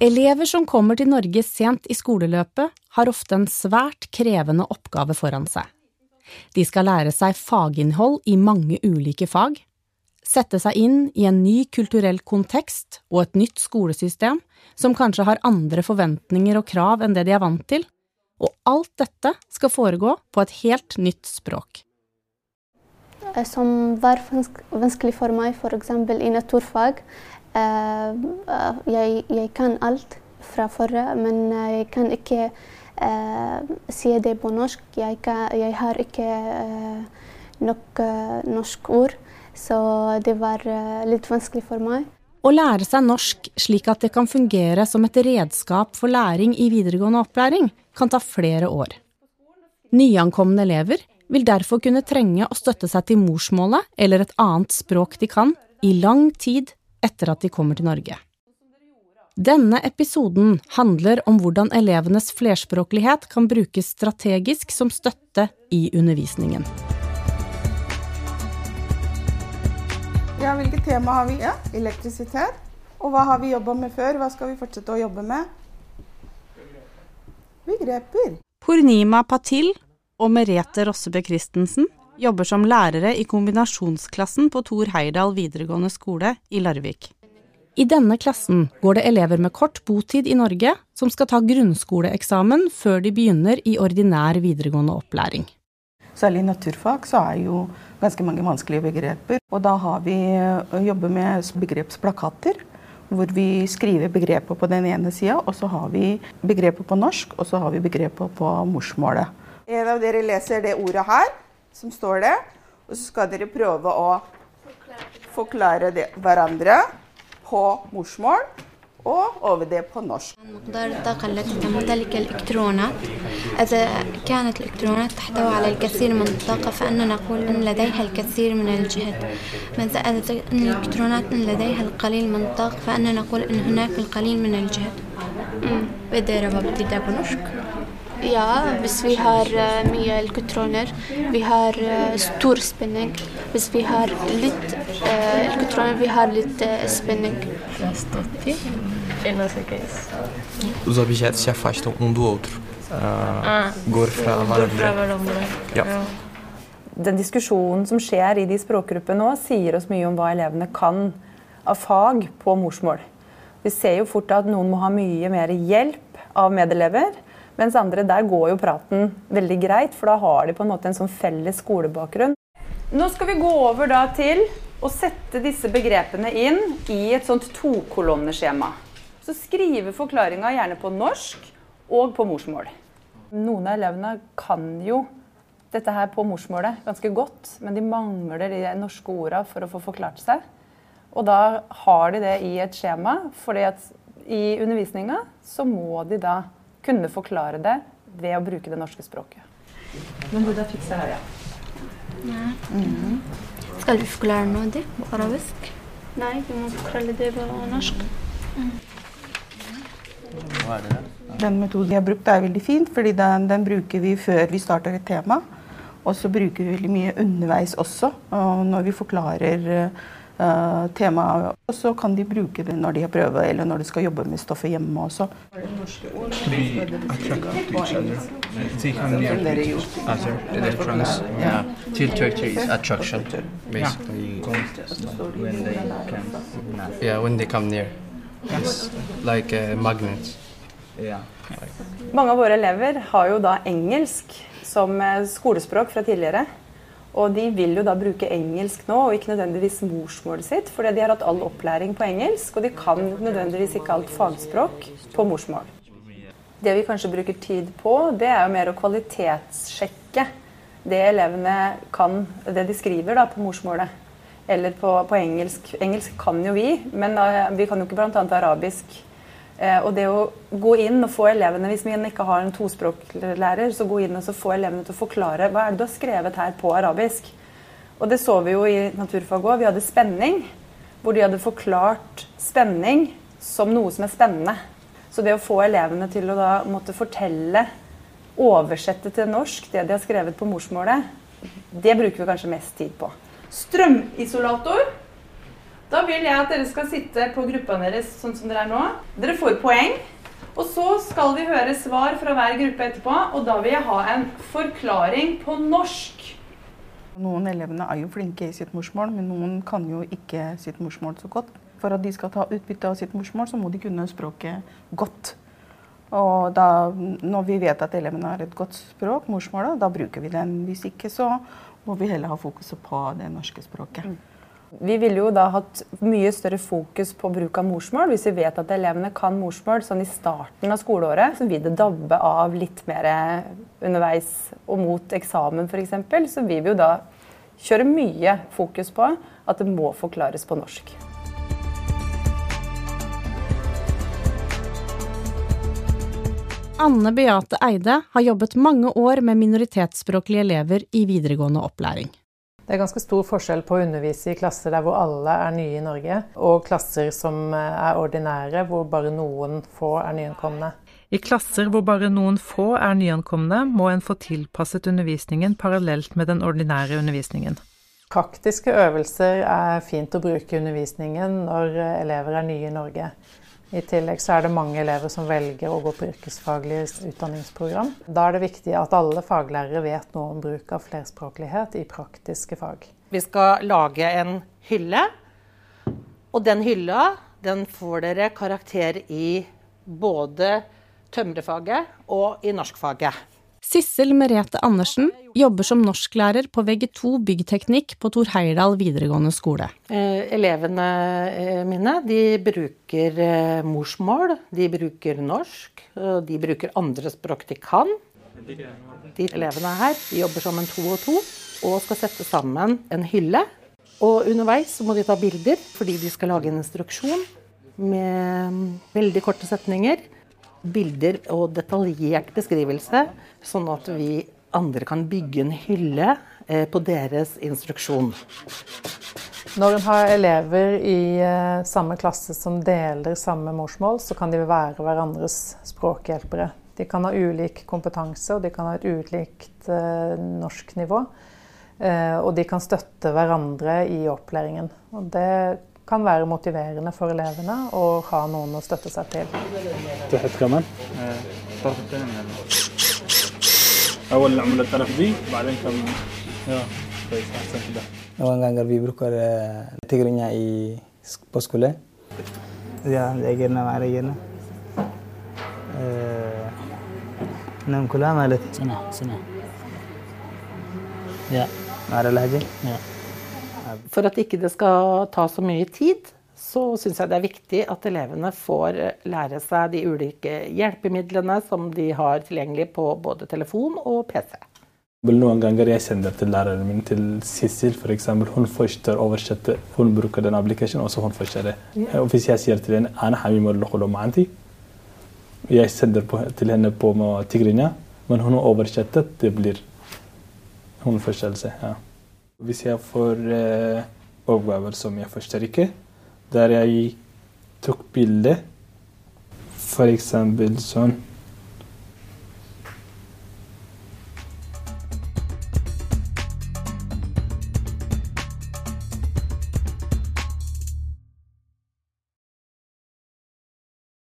Elever som kommer til Norge sent i skoleløpet, har ofte en svært krevende oppgave foran seg. De skal lære seg faginnhold i mange ulike fag, sette seg inn i en ny kulturell kontekst og et nytt skolesystem som kanskje har andre forventninger og krav enn det de er vant til, og alt dette skal foregå på et helt nytt språk. Som var vanskelig for meg, f.eks. i naturfag. Eh, jeg, jeg, kan alt fra forrige, men jeg kan ikke si det på norsk. Jeg, kan, jeg har ikke nok norsk ord, så det var litt vanskelig for meg. Å lære seg norsk slik at det kan fungere som et redskap for læring i videregående opplæring, kan ta flere år. Nyankomne elever vil derfor kunne trenge å støtte seg til morsmålet eller et annet språk de kan, i lang tid etter at de kommer til Norge. Denne episoden handler om hvordan elevenes flerspråklighet kan brukes strategisk som støtte i undervisningen. Ja, Hvilket tema har vi? Ja, elektrisitet. Og hva har vi jobba med før? Hva skal vi fortsette å jobbe med? Begreper. Pornima Patil og Merete Rossebø Christensen jobber som lærere i kombinasjonsklassen på Tor Heyerdahl videregående skole i Larvik. I denne klassen går det elever med kort botid i Norge som skal ta grunnskoleeksamen før de begynner i ordinær videregående opplæring. Særlig i naturfag så er jo ganske mange vanskelige begreper. Og da har vi eh, jobber med begrepsplakater. Hvor vi skriver begreper på den ene sida, og så har vi begreper på norsk, og så har vi begreper på morsmålet. En av dere leser det ordet her, som står det. Og så skal dere prøve å forklare det hverandre på morsmål og over det på norsk. مقدار الطاقة التي تمتلك الإلكترونات إذا كانت الإلكترونات تحتوي على الكثير من الطاقة فإننا نقول أن لديها الكثير من الجهد إذا أن الإلكترونات لديها القليل من الطاقة فإننا نقول أن هناك القليل من الجهد. Bedre hva betyr det på norsk? ja, hvis vi har uh, mye elektroner. Vi har uh, stor spenning. Hvis vi har litt uh, elektroner, vi har litt spenning. Os objetos se afastam um do outro. Går fra hverandre. Ja. Den diskusjonen som skjer i de språkgruppene nå, sier oss mye om hva elevene kan av fag på morsmål. Vi ser jo fort at noen må ha mye mer hjelp av medelever. Mens andre, der går jo praten veldig greit, for da har de på en måte en sånn felles skolebakgrunn. Nå skal vi gå over da til å sette disse begrepene inn i et sånt tokolonneskjema. Så skrive forklaringa gjerne på norsk og på morsmål. Noen av elevene kan jo dette her på morsmålet ganske godt, men de mangler de norske orda for å få forklart seg. Og da har de det i et skjema, at i undervisninga så må de da kunne forklare det ved å bruke det norske språket. Men hvordan fikser det, ja? Nei. Mm. Skal du forklare noe det på arabisk? Nei, vi må forklare det på norsk. Mm. Den metoden vi har brukt er veldig fint, fordi den, den, bruker vi før vi starter et tema. Og så bruker vi veldig mye underveis også, når vi forklarer uh, temaet. Og så kan de bruke det når de har prøve, eller når de skal jobbe med stoffet hjemme også. Til Turkey is attraction, basically. Yeah, when they come near. It's like a magnet. Yeah. Mange av våre elever har jo da engelsk som skolespråk fra tidligere. Og de vil jo da bruke engelsk nå, og ikke nødvendigvis morsmålet sitt, fordi de har hatt all opplæring på engelsk, og de kan nødvendigvis ikke alt fagspråk på morsmål. Det vi kanskje bruker tid på, det er jo mer å kvalitetssjekke det elevene kan, det de skriver da på morsmålet. Eller på, på engelsk. Engelsk kan jo vi, men uh, vi kan jo ikke bl.a. arabisk. Eh, og det å gå inn og få elevene, Hvis vi ikke har en tospråklærer, så gå inn og få elevene til å forklare hva er det du har skrevet her på arabisk. Og det så vi jo i naturfag òg. Vi hadde spenning, hvor de hadde forklart spenning som noe som er spennende. Så det å få elevene til å da måtte fortelle, oversette til norsk det de har skrevet på morsmålet, det bruker vi kanskje mest tid på. Strømisolator Da vil jeg at dere skal sitte på gruppa deres sånn som dere er nå. Dere får poeng. Og så skal vi høre svar fra hver gruppe etterpå, og da vil jeg ha en forklaring på norsk. Noen elevene er jo flinke i sitt morsmål, men noen kan jo ikke sitt morsmål så godt. For at de skal ta utbytte av sitt morsmål, så må de kunne språket godt. Og da, når vi vet at elevene har et godt språk, morsmålet, da bruker vi den. Hvis ikke, så må vi heller ha fokuset på det norske språket. Vi ville jo da hatt mye større fokus på bruk av morsmål. Hvis vi vet at elevene kan morsmål sånn i starten av skoleåret, så vil det dabbe av litt mer underveis og mot eksamen f.eks. Så vi vil jo da kjøre mye fokus på at det må forklares på norsk. Anne Beate Eide har jobbet mange år med minoritetsspråklige elever i videregående opplæring. Det er ganske stor forskjell på å undervise i klasser der hvor alle er nye i Norge, og klasser som er ordinære, hvor bare noen få er nyankomne. I klasser hvor bare noen få er nyankomne, må en få tilpasset undervisningen parallelt med den ordinære undervisningen. Praktiske øvelser er fint å bruke i undervisningen når elever er nye i Norge. I tillegg så er det mange elever som velger å gå på yrkesfaglig utdanningsprogram. Da er det viktig at alle faglærere vet noe om bruk av flerspråklighet i praktiske fag. Vi skal lage en hylle, og den hylla den får dere karakter i både tømrerfaget og i norskfaget. Sissel Merete Andersen jobber som norsklærer på VG2 byggteknikk på Tor Heyerdahl videregående skole. Eh, elevene eh, mine de bruker eh, morsmål, de bruker norsk, de bruker andre språk de kan. De elevene her de jobber som en to og to og skal sette sammen en hylle. Og underveis må de ta bilder fordi de skal lage en instruksjon med mm, veldig korte setninger bilder og detaljert beskrivelse, sånn at vi andre kan bygge en hylle eh, på deres instruksjon. Når en har elever i eh, samme klasse som deler samme morsmål, så kan de være hverandres språkhjelpere. De kan ha ulik kompetanse, og de kan ha et ulikt norsk norsknivå. Og de kan støtte hverandre i opplæringen. Og det kan være motiverende for elevene å ha noen å støtte seg til. Noen ganger vi bruker tigrenya på skole. Ja, egerna med egerna. نعم كلها مالتي سنة سنة يا مع اللهجة يا for at ikke det skal ta så mye tid, så syns jeg det er viktig at elevene får lære seg de ulike hjelpemidlene som de har tilgjengelig på både telefon og PC. Noen ganger jeg sender til læreren min, til Sissel f.eks. Hun forstår oversette. hun bruker den applikasjonen, og så hun forstår det. Og hvis jeg sier til henne jeg sender på, til henne på tigrinja, men hun har oversettet, det blir hun forståelse. Ja. Hvis jeg får eh, oppgaver som jeg forsterker, der jeg tok bilde, f.eks. sånn